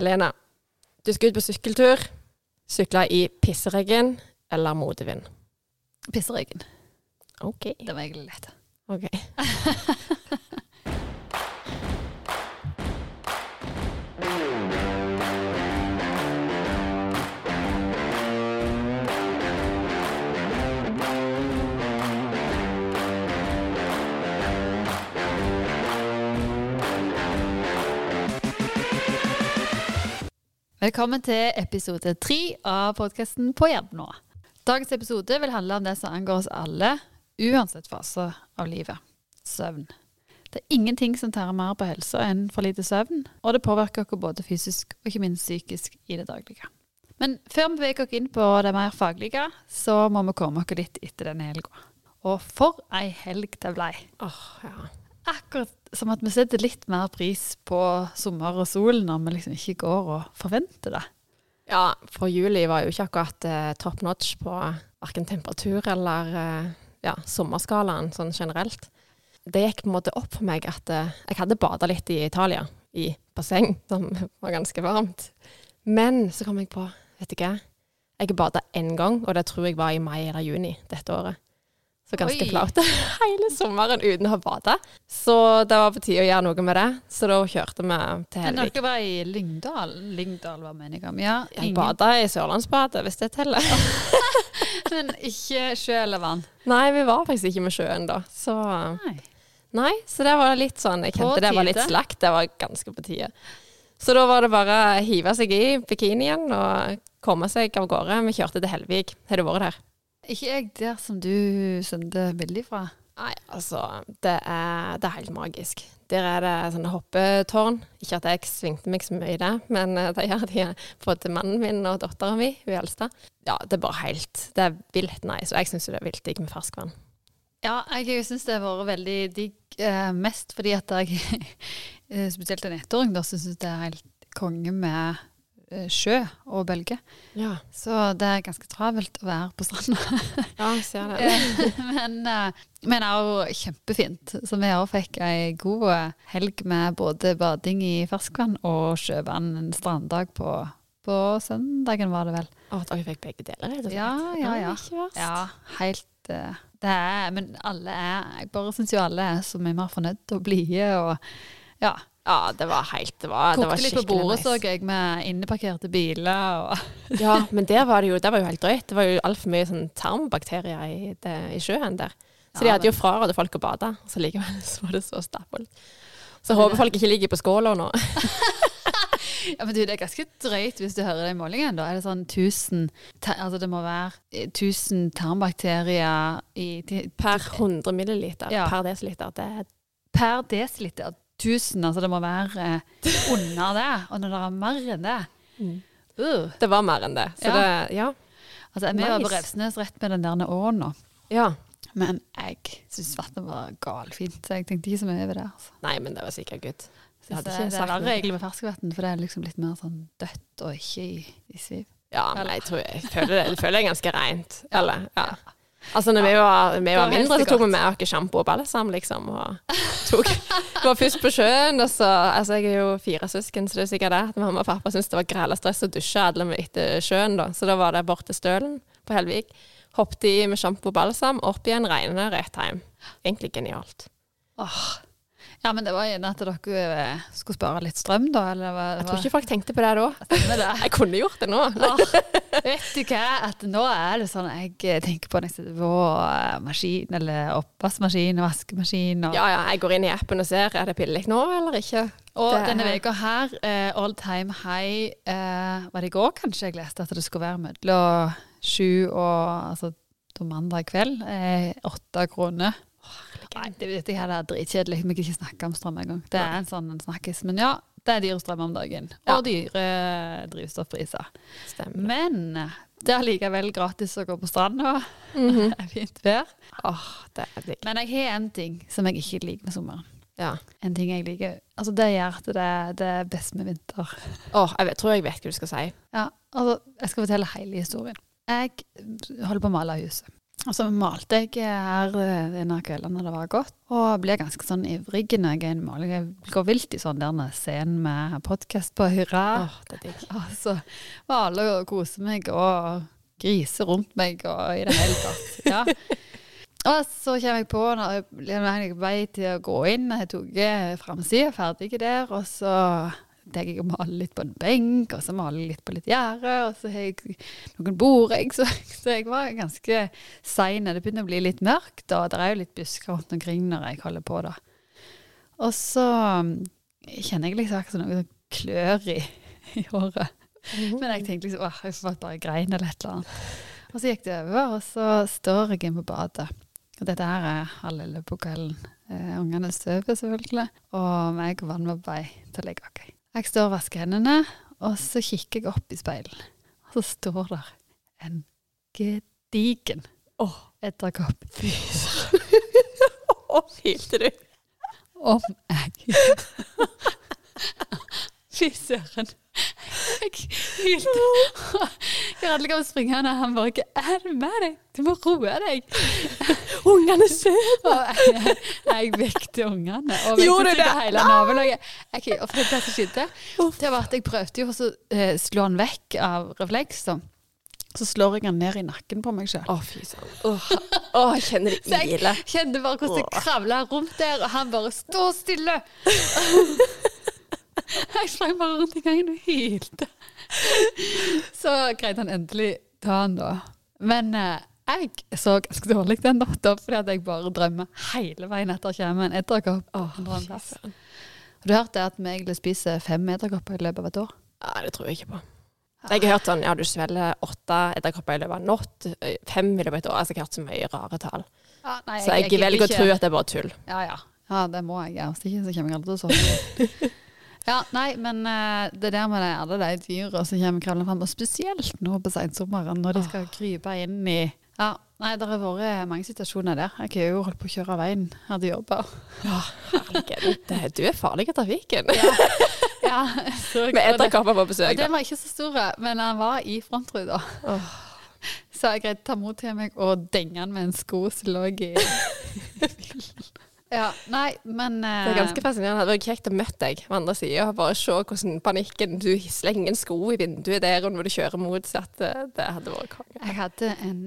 Helene, du skal ut på sykkeltur. Sykle i pisseregn eller motvind? Pisseregn. OK. Det var egentlig lett. ok. Velkommen til episode tre av podkasten På jobb nå. Dagens episode vil handle om det som angår oss alle, uansett fase av livet søvn. Det er ingenting som tærer mer på helsa enn for lite søvn, og det påvirker oss både fysisk og ikke minst psykisk i det daglige. Men før vi beveger oss inn på det mer faglige, så må vi komme oss litt etter denne helga. Og for ei helg det blei! Åh, ja. Akkurat som at vi setter litt mer pris på sommer og sol når vi liksom ikke går og forventer det. Ja, for juli var jo ikke akkurat eh, top notch på verken temperatur eller eh, ja, sommerskalaen sånn generelt. Det gikk på en måte opp for meg at eh, jeg hadde bada litt i Italia, i basseng, som var ganske varmt. Men så kom jeg på, vet du hva, jeg bada én gang, og det tror jeg var i mai eller juni dette året. Så ganske Oi. flaut. Hele sommeren uten å ha bada. Så det var på tide å gjøre noe med det. Så da kjørte vi til Men Helvik. dere var i Lyngdal. Lyngdal var meningen mi. Ja, Jeg bada i Sørlandsbadet, hvis det teller. Men ikke sjø eller vann. Nei, vi var faktisk ikke med sjøen da. Så Nei. Nei, så det var litt sånn Jeg kjente det var litt slakt. Det var ganske på tide. Så da var det bare å hive seg i bikinien og komme seg av gårde. Vi kjørte til Helvik. Har du vært der? Ikke jeg der som du sendte bilde fra. Nei, altså det er, det er helt magisk. Der er det sånne hoppetårn. Ikke at jeg svingte meg så mye i det, men eh, det gjør de både mannen min og dattera mi, hun eldste. Ja, det er bare helt Det er vilt nice. Og jeg syns det er vilt digg med ferskvann. Ja, jeg syns det har vært veldig digg, eh, mest fordi at jeg, eh, spesielt en ettåring, da, syns det er helt konge med sjø og bølger. Ja, Så det er ganske travelt å være på stranda. ja jeg ser det. men, det men òg kjempefint. Så vi òg fikk ei god eh, helg med både bading i ferskvann og sjøvann en stranddag på, på søndagen, var det vel. Å, dere fikk begge deler, rett og slett. Ja, ja, ja. Ikke verst. Ja, helt eh, Det er Men alle er Jeg bare syns jo alle er så mye mer fornøyd og blide og Ja. Ja, det var helt Det var, det var Kokte litt på bordet, bordet, så jeg, med inneparkerte biler og Ja, men der var det jo Det var jo helt drøyt. Det var jo altfor mye sånn tarmbakterier i, det, i sjøen der. Så de hadde jo frarådet folk å bade, så likevel så var det så stappfullt. Så håper folk ikke ligger på skåla nå. Ja, men du, det er ganske drøyt hvis du hører den målingen, da. Er det sånn 1000 Altså det må være eh, 1000 tarmbakterier i Per 100 milliliter Ja. per desiliter. Det er per desiliter. 1000, altså det må være eh, under det. Og når det er mer enn det uh. Det var mer enn det. Så Ja. det Ja. Altså, Vi var på Revsnes rett med den der åna, ja. men jeg syns vannet var galfint, så jeg tenkte ikke så mye over det. altså. Nei, men det var sikkert good. Jeg hadde det, ikke det er verre egentlig med ferskvann, for det er liksom litt mer sånn dødt og ikke i, i sviv. Ja, men jeg, tror, jeg, føler det, jeg føler det er ganske rent. Ja. Eller, ja. Altså, når vi var, vi var mindre, så tok vi med oss sjampo og balsam, liksom. Og tok, var først på sjøen, og så Altså, jeg er jo fire søsken, så det er sikkert det. At mamma og pappa syntes det var græla stress å dusje alle etter sjøen, da. Så da var det bort til Stølen på Helvik. Hoppet i med sjampo og balsam, opp igjen, regne, rett hjem. Egentlig genialt. Åh. Ja, men det var gjerne at dere eh, skulle spare litt strøm, da? Eller hva? Jeg tror ikke folk tenkte på det da. Det? Jeg kunne gjort det nå. Åh, vet du hva? At nå er det sånn jeg eh, tenker på når jeg sitter på maskin, eller oppvaskmaskin og vaskemaskin. Og, Ja, ja, jeg går inn i appen og ser er det pillig nå eller ikke. og det denne uka her, eh, all time high, var det i går kanskje jeg leste at det skulle være mellom sju og altså, da mandag kveld, åtte kroner. Nei, det vet jeg det er dritkjedelig. Vi kan ikke snakke om strøm engang. Det er en sånn en snakkes. Men ja, det er dyre strøm om dagen. Og dyre drivstoffpriser. Stemmer. Men det er likevel gratis å gå på stranda. Mhm. Det er fint vær. Åh, det er digg. Men jeg har en ting som jeg ikke liker med sommeren. Ja. En ting jeg liker. Altså Det gjør at det, det er best med vinter. Åh, jeg vet, tror jeg vet hva du skal si. Ja, altså Jeg skal fortelle hele historien. Jeg holder på å male huset. Og så malte jeg her eh, en av kveldene det var godt, og blir ganske sånn ivrig når jeg er i maling. Jeg går vilt i sånn der scenen med podkast på hurra. Åh, det er. Og så maler og koser meg og griser rundt meg og i det hele tatt. Ja. Og så kommer jeg på når jeg er på vei til å gå inn, jeg tok framsida, ferdig der, og så tar jeg og maler litt på en benk, og så maler jeg litt på litt gjerde, og så har jeg noen bordegg, så, så jeg var ganske sein. Det begynner å bli litt mørkt, og det er jo litt busker rundt omkring når jeg holder på, da. Og så um, kjenner jeg liksom akkurat noe klør i, i håret. Men jeg tenkte liksom åh, jeg får bare grein eller et eller annet. Og så gikk det over, og så står jeg inne på badet. Og dette her er halv elleve på kvelden. Eh, ungene sover selvfølgelig, og meg og vei til å legge oss. Jeg står og vasker hendene, og så kikker jeg opp i speilet. Og så står der en gedigen Åh, edderkopp fy søren. Hylte du? om jeg Fy søren. Jeg hylte. Jeg hadde liksom springe og han bare 'Hva er det med deg? Du må roe deg'. Ungene sover! Jeg, jeg vekte ungene. Og Gjorde du det? hele nabolaget. Ok, og for det som skjedde, det var at jeg prøvde jo å eh, slå han vekk av refleks. Så slår jeg han ned i nakken på meg sjøl. Å, fy søren. Åh, åh, jeg kjenner Så det jeg ile. kjente bare hvordan jeg kravla rundt der, og han bare 'stå stille'. jeg sprang bare rundt i gangen og hylte. Så greide han endelig ta han, da. Men eh, jeg så ganske dårlig den natta, fordi at jeg bare drømmer hele veien etter å komme en edderkopp. Har du hørt det at vi egentlig spiser fem edderkopper i løpet av et år? Nei, det tror jeg ikke på. Jeg har hørt sånn, ja, du svelger åtte edderkopper i løpet av en natt, eh, fem i løpet av et år. Altså, jeg har hørt så mye rare tall. Ja, nei, Så jeg, velger å tro at det er bare tull. Ja, ja. Ja, det må jeg. ja. Hvis ikke så kommer jeg aldri til å sove. Ja, nei, men uh, det der med det, alle de dyra som kommer kravlende fram, og spesielt nå på sensommeren, når de skal krype inn i Ja, nei, det har vært mange situasjoner der. Jeg har jo holdt på å kjøre veien, hadde jobba. Herregud, det- du er farlig i trafikken. Ja, ja Med edderkopper på Og besøk. den da. var ikke så store, men han var i frontruta. Oh. Så jeg greide å ta mot til meg og denge han med en sko som lå i Ja, nei, men uh... Det er ganske fascinerende. Det hadde vært kjekt å møte deg på andre sida og bare se hvordan panikken Du slenger en sko i vinduet der når du kjører motsatt. Det det hadde vært konge. Jeg hadde en,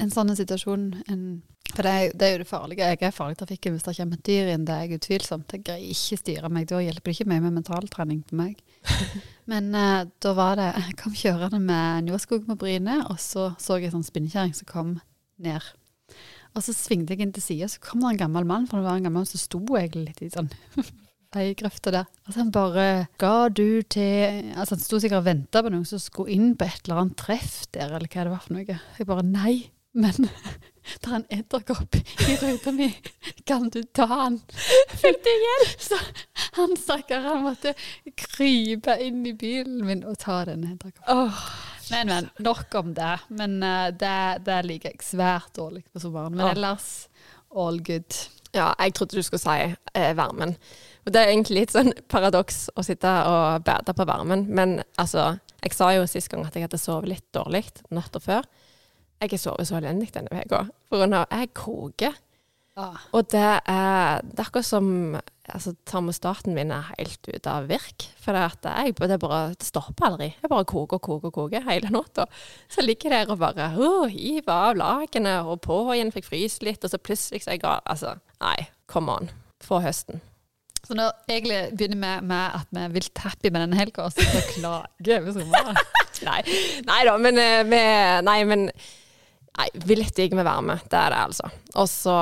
en sånn situasjon en, For det er, det er jo det farlige. Jeg er farlig i trafikken hvis det kommer et dyr inn. Det er jeg utvilsomt. Jeg greier ikke styre meg. Da hjelper det ikke mye med mentaltrening på meg. Men uh, da var det Jeg kom kjørende med Njåskog på Bryne, og så så jeg en sånn spinnekjerring som kom ned. Og så svingte jeg inn til sida, så kom det en gammel mann, for det var en gammel mann som sto egentlig litt i sånn veigrøfta der. Og så han bare ga du til Altså han sto sikkert og venta på noen som skulle inn på et eller annet treff der, eller hva det var for noe. Jeg bare nei, men det er en edderkopp i ruta mi. Kan du ta han? Fikk du hjelp? Så han stakkar, han måtte krype inn i bilen min og ta den edderkoppen. Åh, Men, men. Nok om det. Men uh, det, det liker jeg svært dårlig på sommeren. Men ellers all good. Ja, jeg trodde du skulle si eh, varmen. Og det er egentlig litt sånn paradoks å sitte og bade på varmen. Men altså, jeg sa jo sist gang at jeg hadde sovet litt dårlig natta før. Jeg har sovet så elendig denne uka. Av jeg koker. Ah. Og det er, det er akkurat som altså, termostaten min er helt ute av virk. For det, at jeg, det, bare, det stopper aldri. Jeg bare koker og koker og koker hele natta. Så jeg ligger der og bare uh, hiver av lakenet og på igjen, fikk fryse litt, og så plutselig så er jeg gal. Altså, nei, come on. Få høsten. Så nå egentlig begynner vi med at vi er vilt happy med denne helga, så klager vi sommeren. Nei, nei da, men eh, vi Nei, men Nei, vi lytter ikke med varme. Det er det, altså. Og så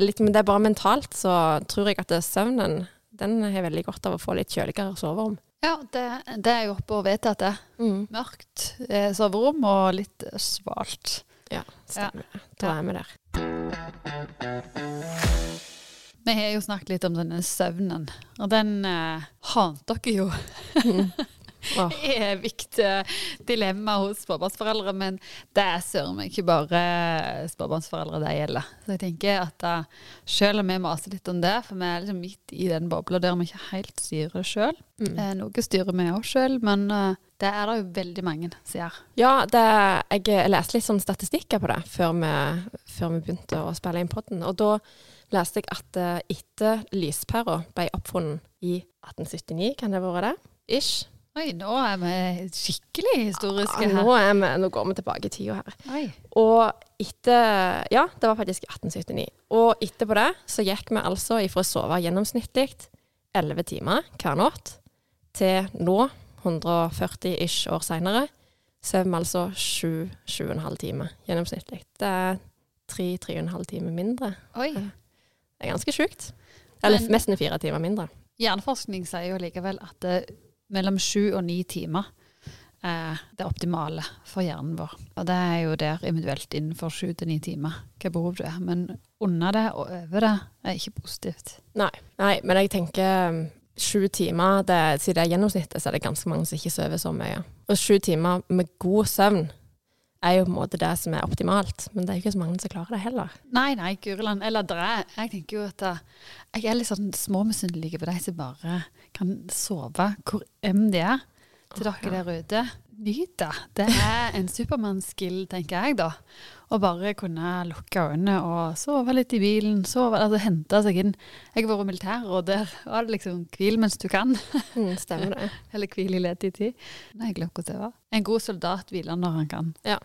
litt Men det er bare mentalt, så tror jeg at søvnen den har veldig godt av å få litt kjøligere soverom. Ja, det, det er jo oppe og vedtatt, det. Mm. Mørkt eh, soverom og litt svalt. Ja, stemmer. Da er vi der. Vi har jo snakket litt om denne søvnen, og den eh, hante dere jo. Åh. evig eh, dilemma hos småbarnsforeldre, men det er søren meg ikke bare småbarnsforeldre det gjelder. Så jeg tenker at uh, selv om vi maser litt om det, for vi er liksom midt i den bobla der vi ikke helt styrer sjøl. Mm. Eh, noe styrer vi òg sjøl, men det er det jo veldig mange som gjør. Ja, det, jeg, leste litt sånn statistikker på det før vi, før vi begynte å spille inn podden. Og da leste jeg at etter lyspæra ble oppfunnet i 1879, kan det ha vært det? Ish. Oi, nå er vi skikkelig historiske Ja, her. nå, er vi, nå går vi tilbake i tida her. Oi. Og etter Ja, det var faktisk 1879. Og etterpå det så gikk vi altså ifra å sove gjennomsnittlig 11 timer hver natt til nå, 140 ish år seinere, sover vi altså 7-7,5 timer gjennomsnittlig. Det er 3-3,5 timer mindre. Oi. Det er ganske sjukt. Eller Men- nesten fire timer mindre. Hjerneforskning sier jo likevel at det, mellom sju og ni timer er det optimale for hjernen vår. Og det er jo der individuelt innenfor sju til ni timer hva behov du er. Men under det og over det er ikke positivt. Nei, nei men jeg tenker um, sju timer, det, siden det er gjennomsnittet, så er det ganske mange som ikke sover så mye. Og sju timer med god søvn er jo på en måte det som er optimalt, men det er jo ikke så mange som klarer det heller. Nei, nei, Guriland. Eller det er Jeg tenker jo at jeg er litt sånn småmisunnelig på de som bare kan sove hvor enn de er. Til dere der ute. Nyt det. Det er en supermann-skill, tenker jeg, da. Å bare kunne lukke øynene og sove litt i bilen. Sove, altså hente seg inn. Jeg har vært militær, og der var det liksom hvil mens du kan. Mm, stemmer det. Eller hvil i ledig tid. Nei, jeg glemte hvordan det var. En god soldat hviler når han kan. Ja.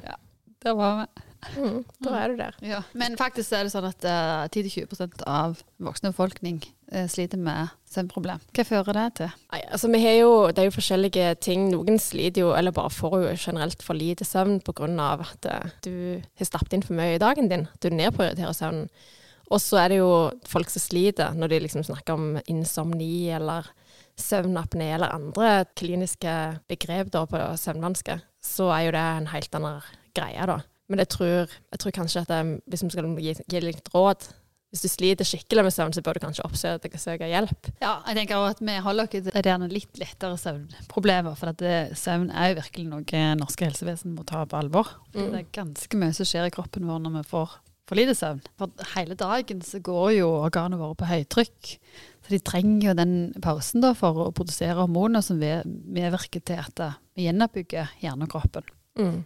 Der var vi. Mm, da er du der. Ja. Men faktisk er det sånn at uh, 10-20% av voksne befolkning uh, sliter med søvnproblem. Hva fører det til? Nei, altså vi har jo, Det er jo forskjellige ting. Noen sliter jo, eller bare får jo generelt for lite søvn pga. at uh, du har stappet inn for mye i dagen din. Du nedprioriterer søvnen. Og så er det jo folk som sliter når de liksom snakker om insomni eller søvnapné eller andre kliniske begrep da på søvnvansker. Så er jo det en helt annen greie, da. Men jeg tror, jeg tror kanskje at jeg, hvis vi skal gi, gi litt råd hvis du sliter skikkelig med søvn, så bør du kanskje oppsøke søke hjelp. Ja, jeg tenker også at vi holder til gjerne litt lettere søvnproblemer. For at det, søvn er jo virkelig noe norske helsevesen må ta på alvor. Mm. Det er ganske mye som skjer i kroppen vår når vi får for lite søvn. For hele dagen så går jo organene våre på høytrykk. Så de trenger jo den pausen da for å produsere hormoner som medvirker til at eh, vi gjenoppbygger hjernekroppen. Mm.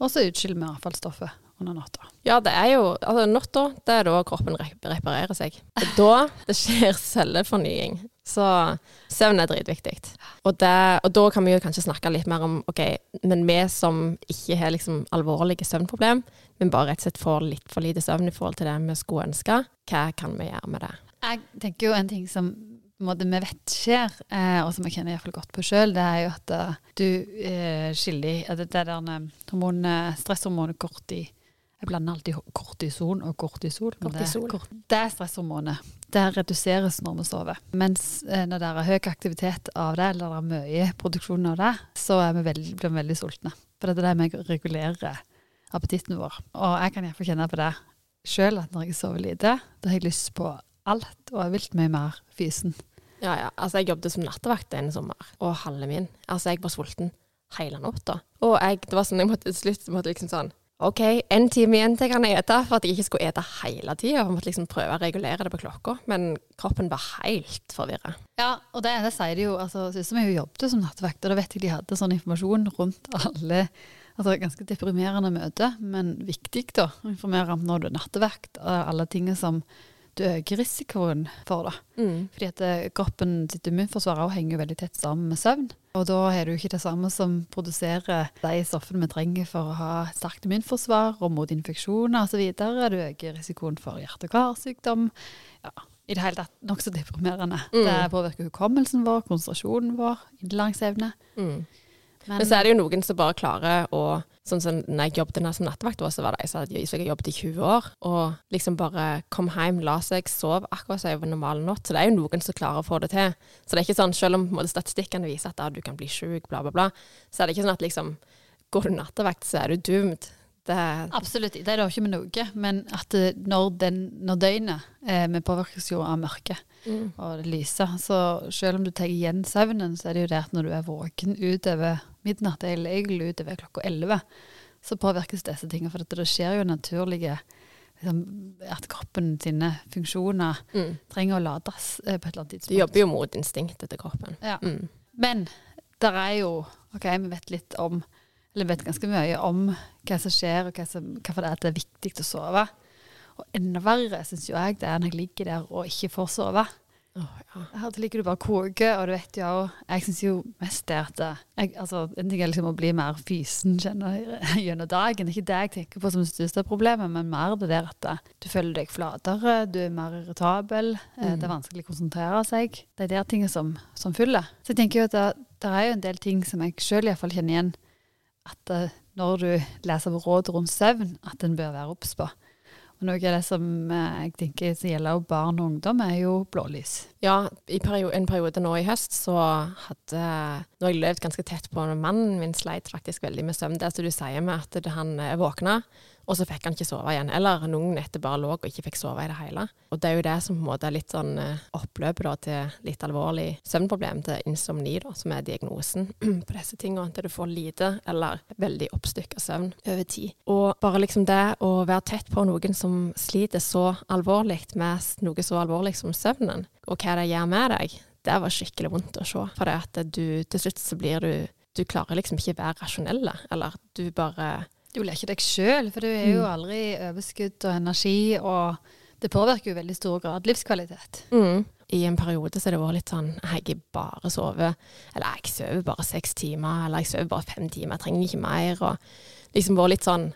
Og så utskiller vi avfallsstoffet under natta. Ja, det er jo altså Natta, det er da kroppen reparerer seg. Det er da det skjer cellefornying. Så søvn er dritviktig. Og, det, og da kan vi jo kanskje snakke litt mer om OK, men vi som ikke har liksom alvorlige søvnproblem, men bare rett og slett får litt for lite søvn i forhold til det vi skulle ønske, hva kan vi gjøre med det? Jeg tenker jo en ting som måte, vi vet skjer, eh, og som jeg kjenner iallfall godt på sjøl, det er jo at uh, du eh, skiller at det der hormon, stresshormonet korti Jeg blander alltid kortison og kortisol. kortisol. det kort- Det er stresshormonet. Det reduseres når vi sover. Mens eh, når det er høy aktivitet av det, eller det er mye produksjon av det, så er vi veldig, blir vi veldig sultne. For det er det vi regulerer regulere appetitten vår. Og jeg kan iallfall kjenne på det sjøl, at når jeg sover lite, da har jeg lyst på alt og er vilt mye mer fysen. Ja, ja. Altså, jeg jobbet som nattevakt en sommer, og halve min Altså, jeg var sulten hele natta. Og jeg, det var sånn, jeg måtte til slutt måtte liksom sånn OK, en time igjen til jeg kan ete, for at jeg ikke skulle ete hele tida. Jeg måtte liksom prøve å regulere det på klokka, men kroppen var helt forvirra. Ja, og det, det sier de jo. altså Søsteren jo jobbet som nattevakt, og da vet jeg de hadde sånn informasjon rundt alle altså Ganske deprimerende møter, men viktig da, å informere om når du er nattevakt, alle tingene som du øker risikoen for. det. Mm. Fordi at eh, kroppen sitt immunforsvar henger veldig tett sammen med søvn. Og da er det jo ikke det samme som produserer de stoffene vi trenger for å ha sterkt immunforsvar og mot infeksjoner osv. Du øker risikoen for hjerte- og karsykdom. Ja, I det hele tatt nokså deprimerende. Mm. Det påvirker hukommelsen vår, konsentrasjonen vår, innlæringsevne. Mm. Men, Men så er det jo noen som bare klarer å Sånn som når jeg jobbet som nattevakt, så var det jeg som hadde jeg jobbet i 20 år, og liksom bare kom hjem, la seg, sov akkurat som en normal natt. Så det er jo noen som klarer å få det til. Så det er ikke sånn, selv om måte, statistikkene viser at ja, du kan bli syk, bla, bla, bla, så er det ikke sånn at liksom Går du nattevakt, så er du doomed. Det, Absolutt. Det er det ikke med noe. Men at eh, når, den, når døgnet eh, Vi påvirkes jo av mørket mm. og det lyse. Så selv om du tar igjen søvnen, så er det jo det at når du er våken utover midnatt, eller egentlig utover klokka elleve, så påvirkes disse tingene. For det skjer jo naturlige liksom, At kroppen sine funksjoner mm. trenger å lades eh, på et eller annet Du tidspunkt. jobber jo mot instinktet til kroppen. Ja. Mm. Men der er jo OK, vi vet litt om Eller vet ganske mye om hva som skjer, og hva som, hvorfor det er det er viktig å sove. Og enda verre syns jo jeg det er når jeg ligger der og ikke får sove. Åh, ja. Her liker du bare å koker, og du vet jo Jeg syns jo mest det at jeg, altså, En ting er liksom å bli mer fysen gjennom dagen. Det er ikke det jeg tenker på som det største problemet, men mer det der at eh, du føler deg flatere, du er mer irritabel, mm. det er vanskelig å konsentrere seg. Det er der tingene som, som fyller. Så jeg tenker jo at det, det er jo en del ting som jeg sjøl iallfall kjenner igjen at eh, når du leser råd rundt søvn, at en bør være obs på. Og noe av det som eh, jeg tenker som gjelder barn og ungdom, er jo blålys. Ja, i perio en periode nå i høst så hadde Nå har jeg levd ganske tett på mannen min sleit faktisk veldig med søvn. Det som du sier med at han våkna, og så fikk han ikke sove igjen. Eller noen netter bare lå og ikke fikk sove i det hele. Og det er jo det som på en måte er litt sånn eh, oppløpet da, til litt alvorlig søvnproblem, til insomni, da, som er diagnosen på disse tingene. Til du får lite eller veldig oppstykka søvn over tid. Og bare liksom det å være tett på noen som sliter så alvorlig med noe så alvorlig som søvnen, og hva det gjør med deg, det var skikkelig vondt å se. For det at du til slutt så blir du Du klarer liksom ikke være rasjonell, eller du bare Du blir ikke deg sjøl, for du er jo Mm. aldri i overskudd og energi, og det påvirker jo veldig stor grad livskvalitet. Mm. I en periode så har det vært litt sånn Jeg bare sover Eller jeg sover bare seks timer, eller jeg sover bare fem timer, jeg trenger ikke mer. Og liksom vært litt sånn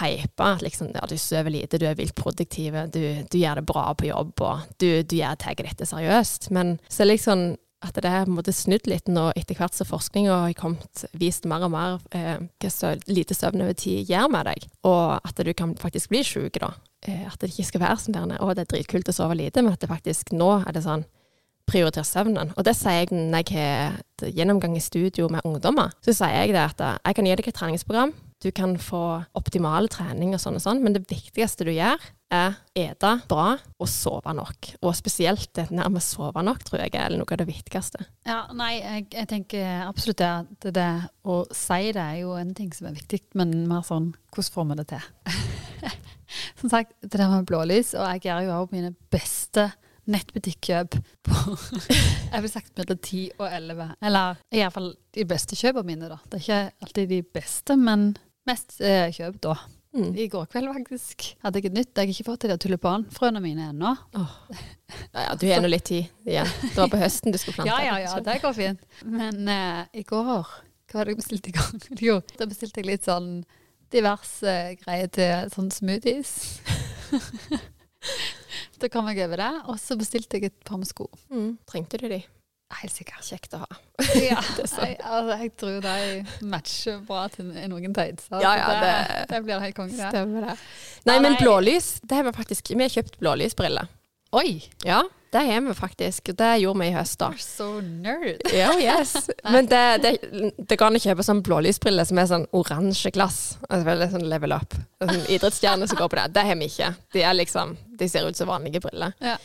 hypa. At liksom, ja, du sover lite, du er vilt produktiv, du, du gjør det bra på jobb, og du, du gjør tar dette seriøst. Men så liksom at det er på en måte snudd litt nå etter hvert som forskninga har kommet, vist mer og mer eh, hva så lite søvn over tid gjør med deg, og at du kan faktisk bli sjuk da. Eh, at det ikke skal være sånn der, å det er dritkult å sove lite, men at det faktisk nå er det sånn prioritere søvnen. Og det sier jeg når jeg har et gjennomgang i studio med ungdommer. Så sier jeg det at eh, jeg kan gi deg et treningsprogram, du kan få optimal trening og sånn og sånn, men det viktigste du gjør, er ete bra og sove nok. Og spesielt det nærmest sove nok, tror jeg er noe av det viktigste. Ja, nei, jeg, jeg tenker absolutt det. at det å si det er jo en ting som er viktig, men mer sånn hvordan får vi det til? som sagt, det der med blålys, og jeg gjør jo også mine beste nettbutikkjøp på Jeg vil sagt mellom 10 og 11. Eller i hvert fall de beste kjøpene mine, da. Det er ikke alltid de beste, men mest eh, kjøp da. Mm. I går kveld faktisk hadde jeg et nytt. Jeg har ikke fått de der tulipanfrøene mine ennå. Ja, ja, du har ennå litt tid igjen. Det var på høsten du skulle plante. Ja, ja, ja, det går fint. Men eh, i går, hva var det jeg bestilte i gang? Jo, da bestilte jeg litt sånn diverse greier til sånn smoothies. da kom jeg over det, og så bestilte jeg et par med sko. Mm. Trengte du de? Helt sikkert. Kjekt å ha. Ja, jeg, altså, jeg tror de matcher bra til noen tights. Altså, Ja, ja, det, det- det blir helt konge. det. Stemmer det. Nei, men blålys, det har vi faktisk Vi har kjøpt blålysbriller. Oi! Ja, det har vi faktisk. Det gjorde vi i høst, da. You're so nerd. Ja, yes. Men det, det, det går an å kjøpe sånn blålysbriller som er sånn oransje glass. Altså veldig sånn level up. Sånn idrettsstjerner som går på det. Det har vi ikke. De er liksom, de ser ut som vanlige briller. Ja.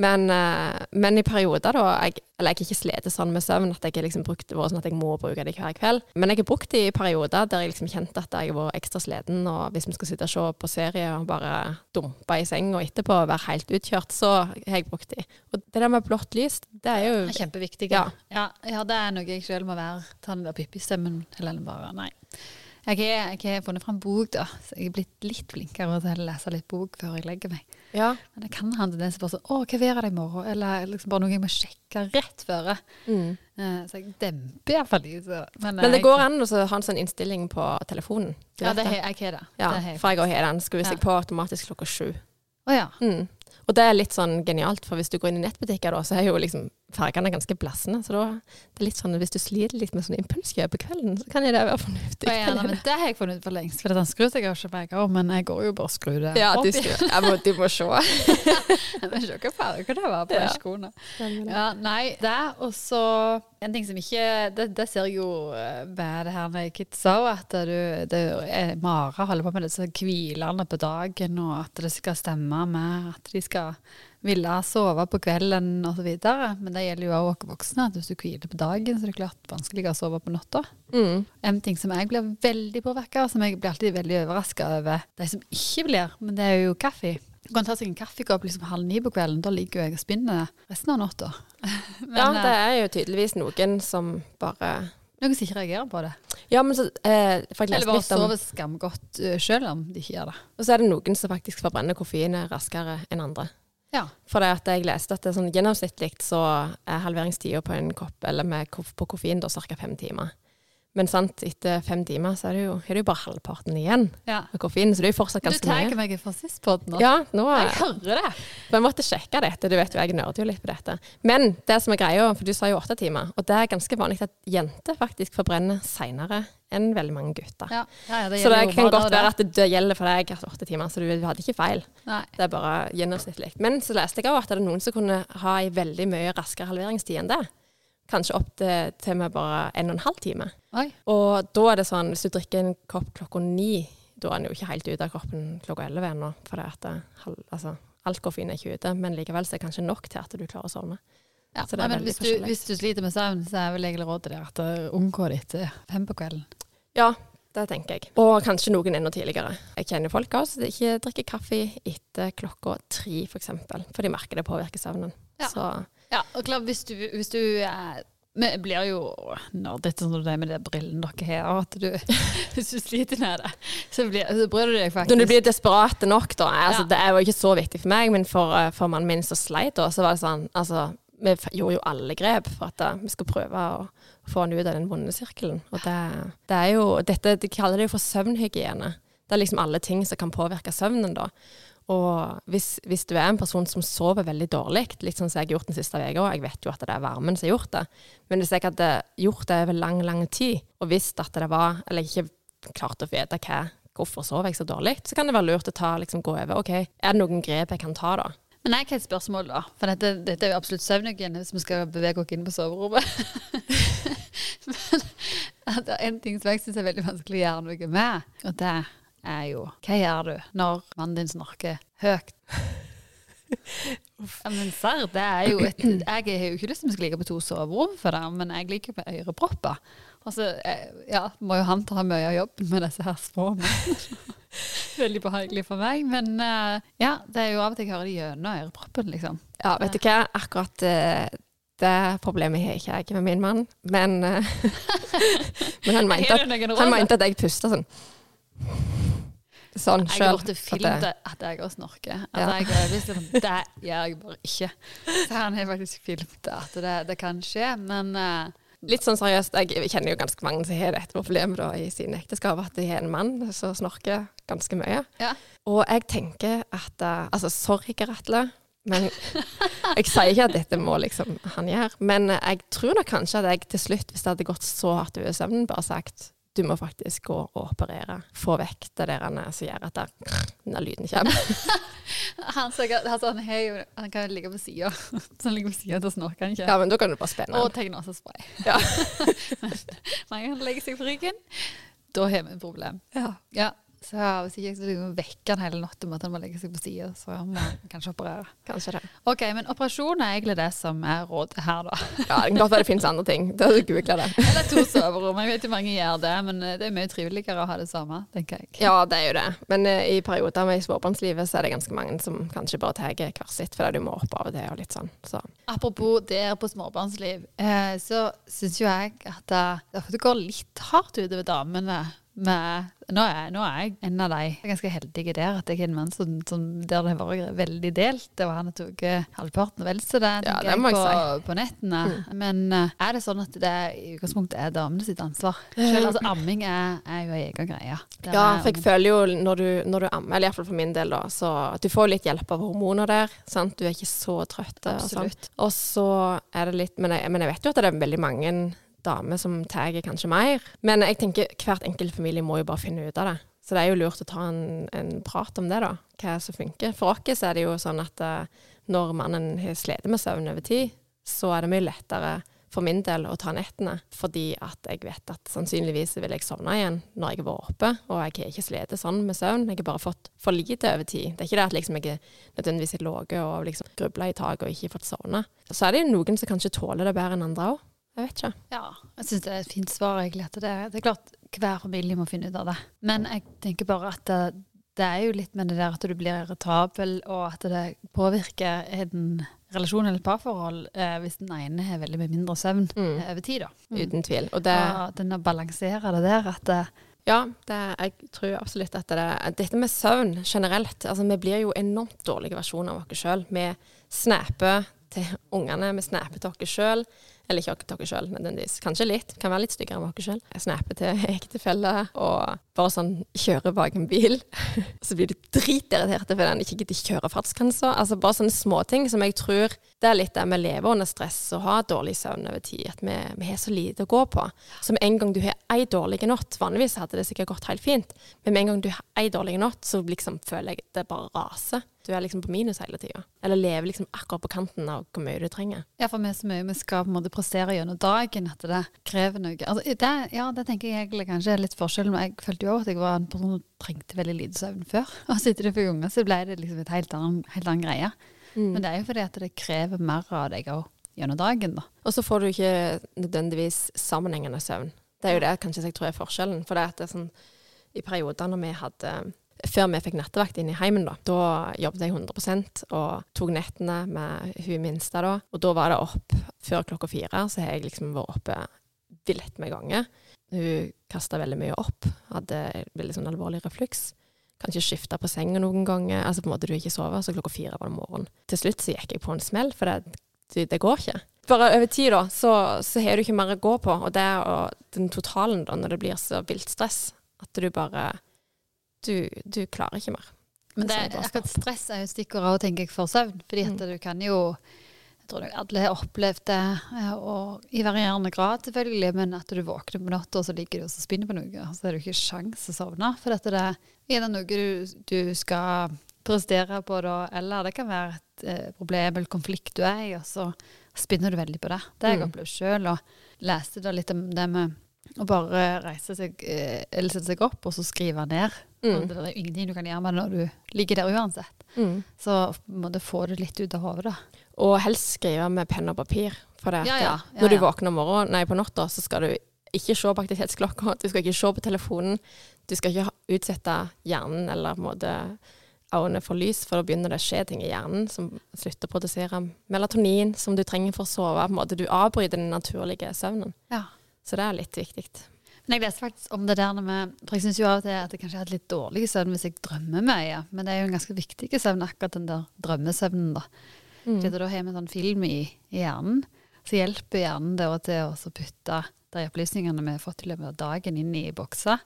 Men, eh, men i perioder, da jeg, Eller jeg har ikke slitt sånn med søvn at jeg har liksom brukt det sånn at jeg må bruke det hver kveld. Men jeg har brukt det i perioder der jeg liksom kjente at jeg har vært ekstra sliten. Og hvis vi skal sitte og se på serie og bare dumpe i seng og etterpå være helt utkjørt, så har jeg brukt det. Og det der med blått lys, det er jo Det er kjempeviktig. Ja. Ja. Ja, det er noe jeg sjøl må være. Ta den der pippistemmen. Eller bare Nei. Jeg har, jeg funnet fram bok, da. Så jeg er blitt litt flinkere til å lese litt bok før jeg legger meg. Ja. Men det kan ha en tendens til bare sånn Å, hva er det i morgen? Eller liksom bare noe jeg må sjekke rett før. Mm. Eh, så jeg demper iallfall de. Men, Men det jeg- går an å ha en sånn innstilling på telefonen. Ja, det har jeg har det. Ja, det for jeg òg har den. Skrur seg på automatisk klokka sju. Å ja. Mm. Og det er litt sånn genialt, for hvis du går inn i nettbutikker, da, så er jo liksom fargene er ganske blassende. Så da det er litt sånn, hvis du sliter litt med sånn impulskjøp på kvelden, så kan det være fornuftig. Og ja, men det har jeg funnet ut for lengst, for den skrur jo ikke på jeg men jeg går jo bare og skrur det Ja, opp du, igjen. Ja, jeg må, du må se. Jeg vet se hva farge det var på Ja. skoene. Ja, nei, det og så en ting som ikke Det, det ser jeg jo eh, med det her med kidsa at du, det Mara holder på med disse hvilene på dagen, og at det skal stemme med at de skal ville sove på kvelden osv. Men det gjelder jo også oss voksne, at hvis du hviler på dagen, så er det klart vanskeligere å sove på natta. Mm. En ting som jeg blir veldig påvirka av, som jeg blir alltid veldig overraska over de som ikke blir, men det er jo kaffe. Du kan ta seg en kaffekopp liksom halv ni på kvelden, da ligger jo jeg og spinner resten av natta. Ja, eh, det er jo tydeligvis noen som bare noen som ikke reagerer på det. Ja, men så eh, Eller bare sover skamgodt uh, sjøl om de ikke gjør det. Og så er det noen som faktisk forbrenner koffeinet raskere enn andre. Ja. For det at jeg leste at det sånn gjennomsnittlig så er halveringstida på en kopp eller med på koffein ca. fem timer. Men sant, etter fem timer så er det jo, er det jo bare halvparten igjen ja. med koffein, så det er jo fortsatt Du ganske tar mye. meg for sist på den nå. Ja, nå Jeg er hører det. For jeg måtte sjekke dette, du vet jo jeg nerder jo litt på dette. Men det som er greia, for du sa jo åtte timer, og det er ganske vanlig at jenter faktisk forbrenner seinere enn veldig mange gutter. Ja, ja, ja, det Så det kan godt være at det, det gjelder for deg at åtte timer, så du hadde ikke feil. Nei. Det er bare gjennomsnittlig. Men så leste jeg òg at det er noen som kunne ha ei veldig mye raskere halveringstid enn det. Kanskje opp til, til med bare en og en halv time. Oi. Og da er det sånn, hvis du drikker en kopp klokka ni, da er den jo ikke helt ute av kroppen klokka elleve ennå. For det at det, altså, alt koffein er ikke ute, men likevel så er det kanskje nok til at du klarer å sovne. Ja, nei, men hvis du, hvis du sliter med søvn, så er vel egentlig rådet der at uh, unngå det etter fem på kvelden. Ja, det tenker jeg. Og kanskje noen enda tidligere. Jeg kjenner folk også som ikke drikker kaffe etter klokka tre, f.eks. For, eksempel, for de merker det påvirker søvnen. Ja. Så Ja, og klart, hvis du, hvis du eh, vi blir jo nerdete når det er med de brillene dere har. At du, hvis du sliter med det, så, blir, så bryr du deg faktisk. Når du blir desperat nok, da altså, Ja. Det er jo ikke så viktig for meg, men for, eh, for mannen min som sleit, da, så var det sånn altså, Vi gjorde jo alle grep for at eh, vi skulle prøve å få han ut av den vonde sirkelen. Og det, det er jo dette, De kaller det jo for søvnhygiene. Det er liksom alle ting som kan påvirke søvnen, da. Og hvis, hvis du er en person som sover veldig dårlig, litt sånn som jeg har gjort den siste uka, jeg vet jo at det er varmen som har gjort det, men hvis jeg hadde gjort det over lang, lang tid, og visst at det var Eller jeg ikke klarte å vite hva, hvorfor sover jeg så dårlig, så kan det være lurt å ta, liksom, gå over. OK, er det noen grep jeg kan ta, da? Men jeg har et spørsmål, da. For dette, dette er jo absolutt søvnhygiene hvis vi skal bevege oss inn på soverommet. Men det er en ting som jeg syns er veldig vanskelig å gjøre noe med, og det er jo Hva gjør du når mannen din snorker høyt? Ja, men serr, det er jo et Jeg har jo ikke lyst til at vi skal ligge på to soverom for det, men jeg liker med ørepropper. Altså, jeg, ja, må jo han ta mye av jobben med disse her små. Veldig behagelig for meg, men eh, ja, det er jo av og til jeg hører det gjennom øreproppen, liksom. Ja, vet du hva, akkurat eh, det problemet har ikke jeg med min mann, men, eh, men han, mente at, han mente at jeg pusta sånn. Sånn Jeg har blitt filmet at jeg også snorker. At Ja. jeg er overbevist om det gjør jeg bare ikke. Så han har faktisk filmet at det, det kan skje, men uh, Litt sånn seriøst, jeg kjenner jo ganske mange som har dette problemet da, i sine ekteskap, at de har en mann som snorker ganske mye. Ja. Og jeg tenker at uh, Altså, sorry, Geratle. Men jeg sier ikke at dette må liksom han gjøre. Men jeg tror nok kanskje at jeg til slutt, hvis det hadde gått så hardt over søvnen, bare sagt du må faktisk gå og operere. Få vekk det der han er som gjør at den lyden kommer. han, så, altså, han, jo, han kan ligge på sida. Så han ligger på sida, da snorker ikke. Ja, men da kan du bare spenne Og den. tegnasespray. Ja. Men når han legger seg på ryggen, da har vi et problem. Ja. Ja, så hvis ikke jeg skal vekke han hele natta med at han må legge seg på sida, så må han kanskje operere. Kanskje det. Ok, men operasjon er egentlig det som er rådet her, da. Ja, det kan godt være det finnes andre ting. Da googler det. Eller to soverom. Jeg vet jo mange gjør det, men eh, det er mye triveligere å ha det samme, tenker jeg. Ja, det er jo det. Men uh, i perioder med småbarnslivet så er det ganske mange som kanskje bare tar hver sitt, fordi du må opp av til og litt sånn. Så Apropos der på småbarnsliv, uh, så syns jo jeg at uh, det går litt hardt utover damene med nå er, nå er jeg en av de jeg er ganske heldige der, at jeg er en mann som, som der det har vært veldig delt. Det var han som tok halvparten av så det, Ja, det må jeg på, si. på nettene. Men eh, er det sånn at det i utgangspunktet er damene sitt ansvar? Selv, altså, amming er, er jo en egen greie. Ja, for jeg føler jo når du, når du ammer, eller iallfall for min del, da, så du får litt hjelp av hormoner der. sant? Du er ikke så trøtt. og sånn. Absolutt. Og så er det litt men jeg, men jeg vet jo at det er veldig mange damer som tar kanskje mer. Men jeg tenker hvert enkelt familie må jo bare finne ut av det. Så det er jo lurt å ta en, en prat om det, da. Hva som funker. For oss er det jo sånn at eh, når mannen har slitt med søvn over tid, så er det mye lettere for min del å ta nettene, fordi at jeg vet at sannsynligvis vil jeg sovne igjen når jeg har vært oppe, og jeg har ikke slitt sånn med søvn. Jeg har bare fått for lite over tid. Det er ikke det at liksom jeg nødvendigvis har ligget og liksom grubla i taket og ikke fått sovne. Så er det jo noen som kanskje tåler det bedre enn andre òg. Jeg vet ikke. Ja, jeg syns det er et fint svar. egentlig. At det, det er klart hver familie må finne ut av det. Men jeg tenker bare at det, det er jo litt med det der at du blir irritabel, og at det påvirker en relasjon eller parforhold eh, hvis den ene har veldig mye mindre søvn Mm. eh, over tid. da. Uten tvil. Og det, ja, den å balansere det der at det, ja, det, jeg tror absolutt at det Dette med søvn generelt altså Vi blir jo enormt dårlige versjoner av oss sjøl. Vi snapper til ungene, vi snapper til oss sjøl. Eller ikke dere sjøl, nødvendigvis. Kanskje litt. Kan være litt styggere enn dere sjøl. Jeg snapper til ektefelle og bare sånn kjører bak en bil. Så blir du dritirritert fordi han ikke gidder kjøre fartsgrensa. Altså bare sånne småting som jeg tror Det er litt der vi lever under stress og har dårlig søvn over tid. At vi, vi har så lite å gå på. Så med en gang du har ei dårlig natt Vanligvis hadde det sikkert gått helt fint, men med en gang du har ei dårlig natt, så liksom føler jeg det bare raser. Du er liksom på minus hele tida. Eller lever liksom akkurat på kanten av hvor mye du trenger. ja, for vi så mye vi skal på en måte prestere gjennom dagen at det krever noe. Altså, det, ja, det tenker jeg egentlig kanskje er litt forskjell. Men jeg følte jo at jeg var en person som trengte veldig lite søvn før. Og sitter du for unger, så ble det liksom et helt annen, helt annen greie. Mm. Men det er jo fordi at det krever mer av deg òg gjennom dagen, da. Og så får du ikke nødvendigvis sammenhengende søvn. Det er jo det kanskje jeg tror er forskjellen. For det, er at det er sånn, i perioder når vi hadde Før vi fikk nattevakt inn i heimen, da, da jobbet jeg 100% og tok nettene med hun minste da. Og da var det opp før klokka fire, så har jeg liksom vært oppe vilt med ganger. Hun kasta veldig mye opp, hadde veldig sånn alvorlig refluks. Kanskje skifte på senga noen ganger. Altså på en måte du ikke sover, så klokka fire var det morgen. Til slutt så gikk jeg på en smell, for det, det går ikke. Bare over tid, da, så, så har du ikke mer å gå på. Og det og den totalen, da, når det blir så vilt stress, at du bare Du, du klarer ikke mer. Men det, akkurat stress er jo stikkordet tenker jeg, for søvn. Fordi at Mm. du kan jo Jeg tror nok alle har opplevd det, og i varierende grad selvfølgelig, men at du våkner på natta, og så ligger du og så spinner på noe, og så er det ikke sjans å sovne. For dette det er det noe du, du skal prestere på da, eller det kan være et eh, problem eller konflikt du er i, og så spinner du veldig på det. Det har jeg Mm. opplevd sjøl, og leste da litt om det med å bare reise seg, eh, eller sette seg opp, og så skrive ned. Mm. Det er ingenting du kan gjøre med det når du ligger der uansett. Mm. Så må du få det litt ut av hodet, da. Og helst skrive med penn og papir. For det at Ja, ja. Ja, når du våkner om morgenen, nei, på natta, så skal du ikke se på aktivitetsklokka, du skal ikke se på telefonen. Du skal ikke utsette hjernen eller på en måte øynene for lys, for da begynner det å skje ting i hjernen som slutter å produsere melatonin, som du trenger for å sove. På en måte. Du avbryter den naturlige søvnen. Ja. Så det er litt viktig. Men jeg leste faktisk om det der med For jeg syns jo av og til at jeg kanskje har hatt litt dårlig søvn hvis jeg drømmer mye. Men det er jo en ganske viktig søvn, akkurat den der drømmesøvnen, da. Mm. For da har vi en sånn film i, i hjernen, så hjelper hjernen det til å putte de opplysningene vi har fått i løpet av dagen, inn i bokser.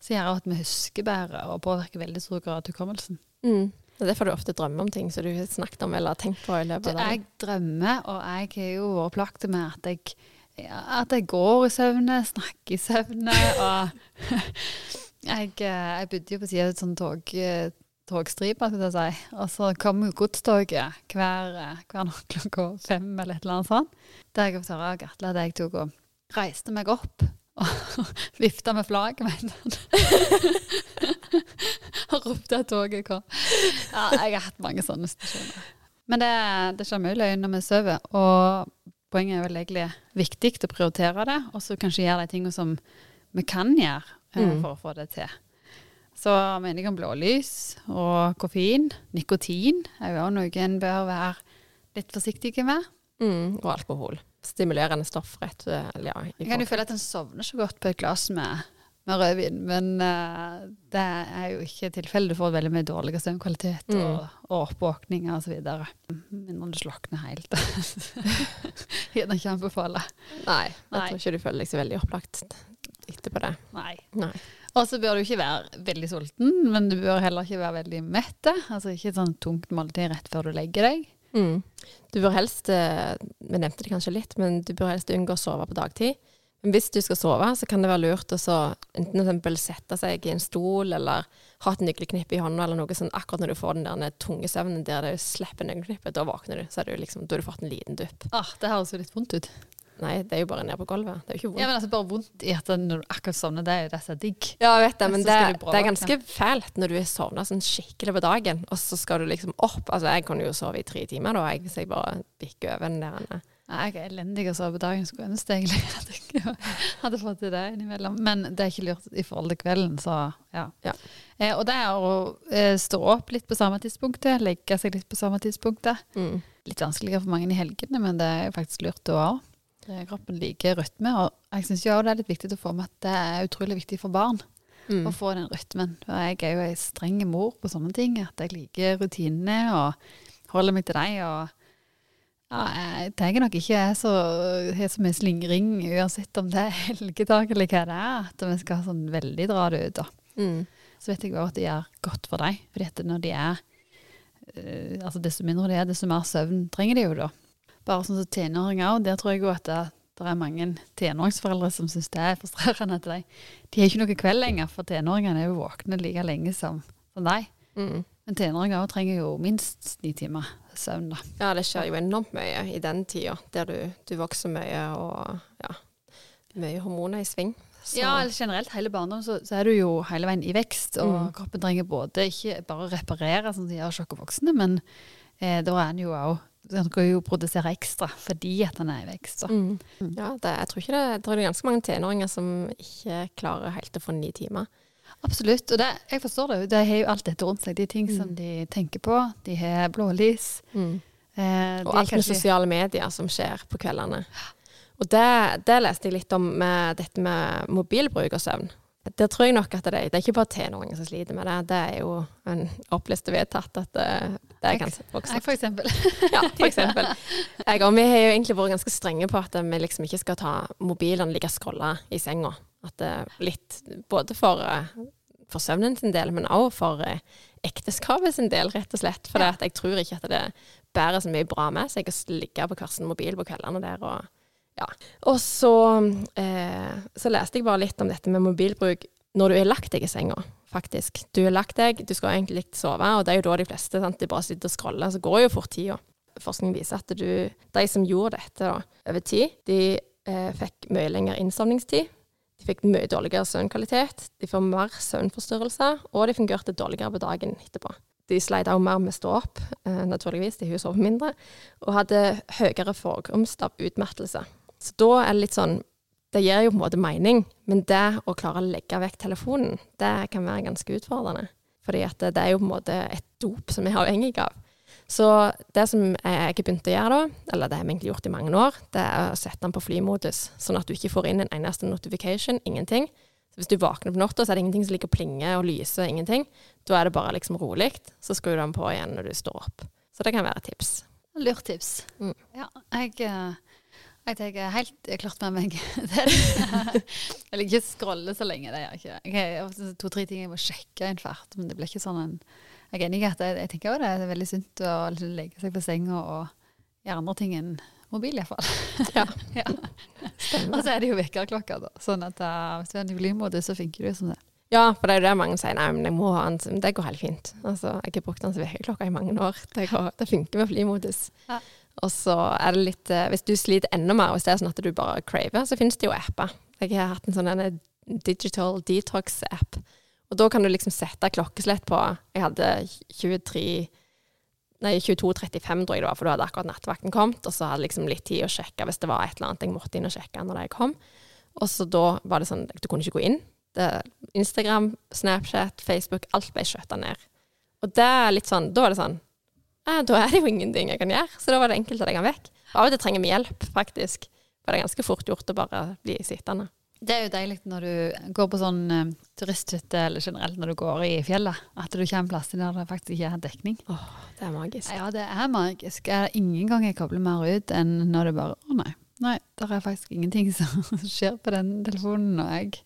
Så gjør det at vi husker bedre, og påvirker veldig stor grad hukommelsen. Mm. Det er derfor du ofte drømmer om ting som du har snakket om eller tenkt på i løpet av dagen. jeg drømmer, og jeg har jo vært plaget med at jeg, ja, at jeg går i søvne, snakker i søvne, og jeg, eh, jeg bodde jo på siden av et sånt tog, eh, togstripe, skal jeg si, og så kom godstoget hver, eh, hver natt klokka fem eller et eller annet sånt. Der jeg fortalte av Gatle at jeg tok og reiste meg opp og vifta med flagget, mente og ropte at toget kom. Ja, jeg har hatt mange sånne situasjoner. Men det, det skjer mye løgn når vi sover, og poenget er vel egentlig viktig å prioritere det, og så kanskje gjøre de tingene som vi kan gjøre eh, Mm. for å få det til. Så mener jeg om blålys og koffein. Nikotin er jo noe en bør være litt forsiktig med. Mm. Og alkohol. Stimulerende stoff rett ja, Jeg kan jo føle at en sovner så godt på et glass med med rødvin. Men uh, det er jo ikke tilfellet. Du får veldig mye dårligere søvnkvalitet Mm. og, og oppvåkninger osv. Mindre du slokner helt. Gjerne ikke anbefale. Nei, jeg Nei. tror ikke du føler deg så veldig opplagt etterpå det. Nei. Nei. Og så bør du ikke være veldig sulten, men du bør heller ikke være veldig mett. Altså ikke et sånn tungt måltid rett før du legger deg. Mm. Du bør helst, eh, vi nevnte det kanskje litt, men du bør helst unngå å sove på dagtid. Hvis du skal sove, så kan det være lurt å så enten sette seg i en stol, eller ha et nøkkelknippe i hånda, eller noe sånn akkurat når du får den der tunge søvnen der du slipper nøkkelknippet, da våkner du. Så er du liksom, da har du fått en liten dupp. Ah, det høres jo litt vondt ut. Nei, det er jo bare ned på gulvet. Det er jo ikke vondt. Ja, men altså Bare vondt i at når du akkurat sovner, det er jo det er digg. Ja, jeg vet det, men det, det er ganske fælt når du er sovna sånn skikkelig på dagen, og så skal du liksom opp. Altså, jeg kunne jo sove i tre timer da, jeg, hvis jeg bare bikker over den der. Jeg er elendig å sove på dagen. Skulle ønske egentlig at jeg hadde fått til det innimellom. Men det er ikke lurt i forhold til kvelden, så ja. Ja. Eh, og det er å eh, stå opp litt på samme tidspunktet, legge seg litt på samme tidspunktet. Mm. Litt vanskeligere for mange i helgene, men det er faktisk lurt da òg. Kroppen liker rytme, og jeg syns også det er litt viktig å få med at det er utrolig viktig for barn Mm. å få den rytmen. For jeg er jo ei streng mor på sånne ting, at jeg liker rutinene og holder meg til dem. og ja, jeg tenker nok ikke jeg så, har så mye slingring, uansett om det er helgetak eller hva det er, at vi skal sånn veldig dra det ut. Da. Mm. Så vet jeg også at det gjør godt for dem. fordi når de er eh, altså Desto mindre de er, desto mer søvn trenger de jo da. Bare sånn som tenåringer òg. Der tror jeg jo at det, det er mange tenåringsforeldre som syns det er frustrerende. til deg. de har ikke noe kveld lenger, for tenåringene er jo våkne like lenge som, som deg. Mm. Men tenåringer òg trenger jo minst ni timer søvn, da. Ja, det skjer jo enormt mye i den tida, der du, du vokser mye og ja, mye hormoner i sving. Så, Ja, eller generelt hele barndommen så, så er du jo hele veien i vekst, og Mm. kroppen trenger både ikke bare å reparere, sånn som de gjør sjokk og voksne, men eh, da er den jo òg Den kan jo produsere ekstra fordi at den er i vekst. Da. mm. ja det, jeg tror ikke det, det er ganske mange tenåringer som ikke klarer helt å få ni timer. Absolutt. Og det, jeg forstår det. De har jo alt dette rundt seg. De ting som Mm. de tenker på. De har blålys. Mm. Eh, Og alt med sosiale medier som skjer på kveldene. Og det, det leste jeg litt om med dette med mobilbruk og søvn. Der tror jeg nok at det, det er ikke bare tenåringer som sliter med det. Det er jo en oppliste vedtatt at det, det er ganske Nei, voksent. for eksempel. Ja, for eksempel. Jeg og vi har jo egentlig vært ganske strenge på at vi liksom ikke skal ta mobilene like scrolla i senga. At det er litt både for, eh, for søvnen sin del, men også for eh, ekteskapet sin del, rett og slett. For ja. jeg tror ikke at det bærer så mye bra med seg å ligge på hver sin mobil på kveldene der og ja. Og så, eh, så leste jeg bare litt om dette med mobilbruk når du er lagt deg i senga, faktisk. Du er lagt deg, du skal egentlig sove, og det er jo da de fleste sant, de bare sitter og scroller, så går jo fort tida. Forskning viser at du, de som gjorde dette da, over tid, de eh, fikk mye lengre innsovningstid. De fikk mye dårligere søvnkvalitet, de får mer søvnforstyrrelser, og de fungerte dårligere på dagen etterpå. De sleit også mer med å stå opp, eh, naturligvis, de hun sov mindre, og hadde høyere forekomst av utmattelse. Så da er det litt sånn Det gir jo på en måte mening, men det å klare å legge vekk telefonen, det kan være ganske utfordrende. Fordi at det, er jo på en måte et dop som vi er avhengig av. Så det som jeg har begynt å gjøre da, eller det har vi egentlig gjort i mange år, det er å sette den på flymodus, sånn at du ikke får inn en eneste notification, ingenting. Så hvis du våkner på natta, så er det ingenting som ligger og plinger og lyser, ingenting. Da er det bare liksom rolig. Så skrur du den på igjen når du står opp. Så det kan være et tips. Lurt tips. Mm. Ja, jeg, eh, jeg tenker helt klart med meg det. Jeg liker ikke scrolle så lenge, det gjør jeg ikke. Okay, to-tre ting jeg må sjekke i en fart, men det blir ikke sånn en Jeg er enig i at jeg, jeg tenker også det er veldig sunt å liksom legge seg på senga og gjøre andre ting enn mobil, iallfall. Ja. ja. Og så er det jo vekkerklokka, da. Sånn at uh, hvis du er i flymodus, så funker det jo som det. Ja, for det er jo det mange sier. Nei, men jeg må ha den. Det går helt fint. Altså, jeg har brukt den som vekkerklokke i mange år. Det, går, det funker med flymodus. Ja. Og så er det litt eh, Hvis du sliter enda mer, hvis det er sånn at du bare craver, så finnes det jo apper. Jeg har hatt en sånn en digital detox-app. Og da kan du liksom sette klokkeslett på Jeg hadde 23 Nei, 22.35 tror jeg det var, for da hadde akkurat nattvakten kommet. Og så hadde jeg liksom litt tid å sjekke hvis det var et eller annet jeg måtte inn og sjekke når jeg kom. Og så da var det sånn Du kunne ikke gå inn. Det, Instagram, Snapchat, Facebook, alt ble skjøtta ned. Og det er litt sånn Da var det sånn eh, Da er det jo ingenting jeg kan gjøre. Så da var det enkelt å legge den vekk. Av og til trenger vi hjelp, faktisk. For det er ganske fort gjort å bare bli sittende. Det er jo deilig når du går på sånn uh, turisthytte, eller generelt når du går i fjellet, at du kommer plasser der det faktisk ikke er dekning. Åh, det er magisk. Ja, det er magisk. Er ingen gang jeg kobler mer ut enn når det bare Å nei. Nei, det er faktisk ingenting som skjer på den telefonen, og jeg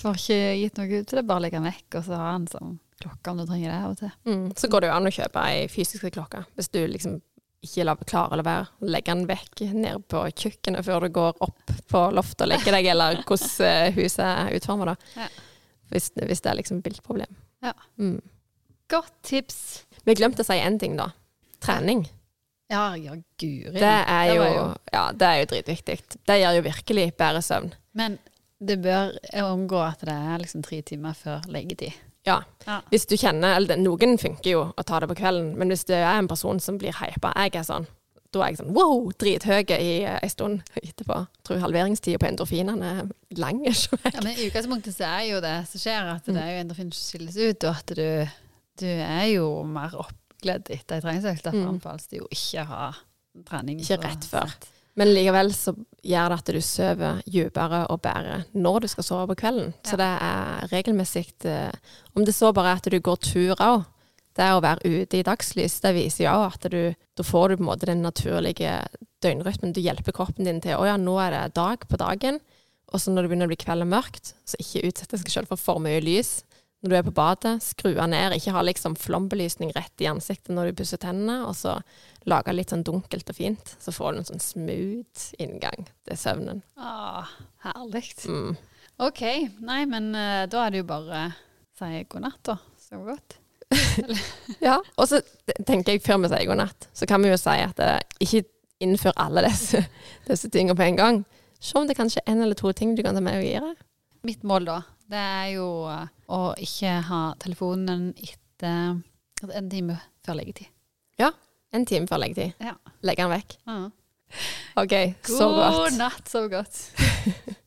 får ikke gitt noe ut. til det bare å legge den vekk, og så ha han sånn klokke om du trenger det av og til. Mm. Så går det jo an å kjøpe ei fysisk klokke, hvis du liksom ikke la, klarer å la være. Legge den vekk ned på kjøkkenet før du går opp på loftet og legger deg, eller hvordan eh, huset er utforma, da. Ja. Hvis, hvis det er liksom bildproblem. Ja. Mm. Godt tips. Vi glemte å si én ting, da. Trening. Ja, ja, guri. Det er jo, det jo ja, det er jo dritviktig. Det gjør jo virkelig bedre søvn. Men det bør omgå at det er liksom tre timer før leggetid. Ja. Ja. Hvis du kjenner eller Noen funker jo å ta det på kvelden, men hvis det er en person som blir hypa Jeg er sånn. Da er jeg sånn wow, drithøy i ei en stund etterpå. Jeg tror halveringstida på endorfinene er lang. ikke? Ja, men I utgangspunktet så er jo det som skjer, at det er jo endorfin som skilles ut, og at du, du er jo mer oppgledd etter ei treningsøkt. Derfor Mm. anbefales det jo ikke å ha trening. Ikke rett før. sent. Men likevel så gjør det at du sover dypere og bedre når du skal sove på kvelden. Så det er regelmessig eh, Om det så bare er at du går tur òg. Det å være ute i dagslys, det viser jo at du Da får du på en måte den naturlige døgnrytmen. Du hjelper kroppen din til å ja, nå er det dag på dagen. Og så når det begynner å bli kveld og mørkt, så ikke utsett deg selv for for mye lys. Når du er på badet, skru av ned. Ikke ha liksom flombelysning rett i ansiktet når du pusser tennene. Og så lage litt sånn dunkelt og fint. Så får du en sånn smooth inngang til søvnen. Åh, herlig. Mm. OK. Nei, men eh, da er det jo bare å si god natt, da. Sov godt. Ja. Og så tenker jeg før vi sier god natt, så kan vi jo si at eh, ikke innfør alle disse, disse tingene på en gang. Se om det kanskje er en eller to ting du kan ta med og gi deg. Mitt mål da, det er jo eh, å ikke ha telefonen etter en time før leggetid. Ja. En time før leggetid. Ja. Legge den vekk. Ja. OK, så godt. God natt, sov godt.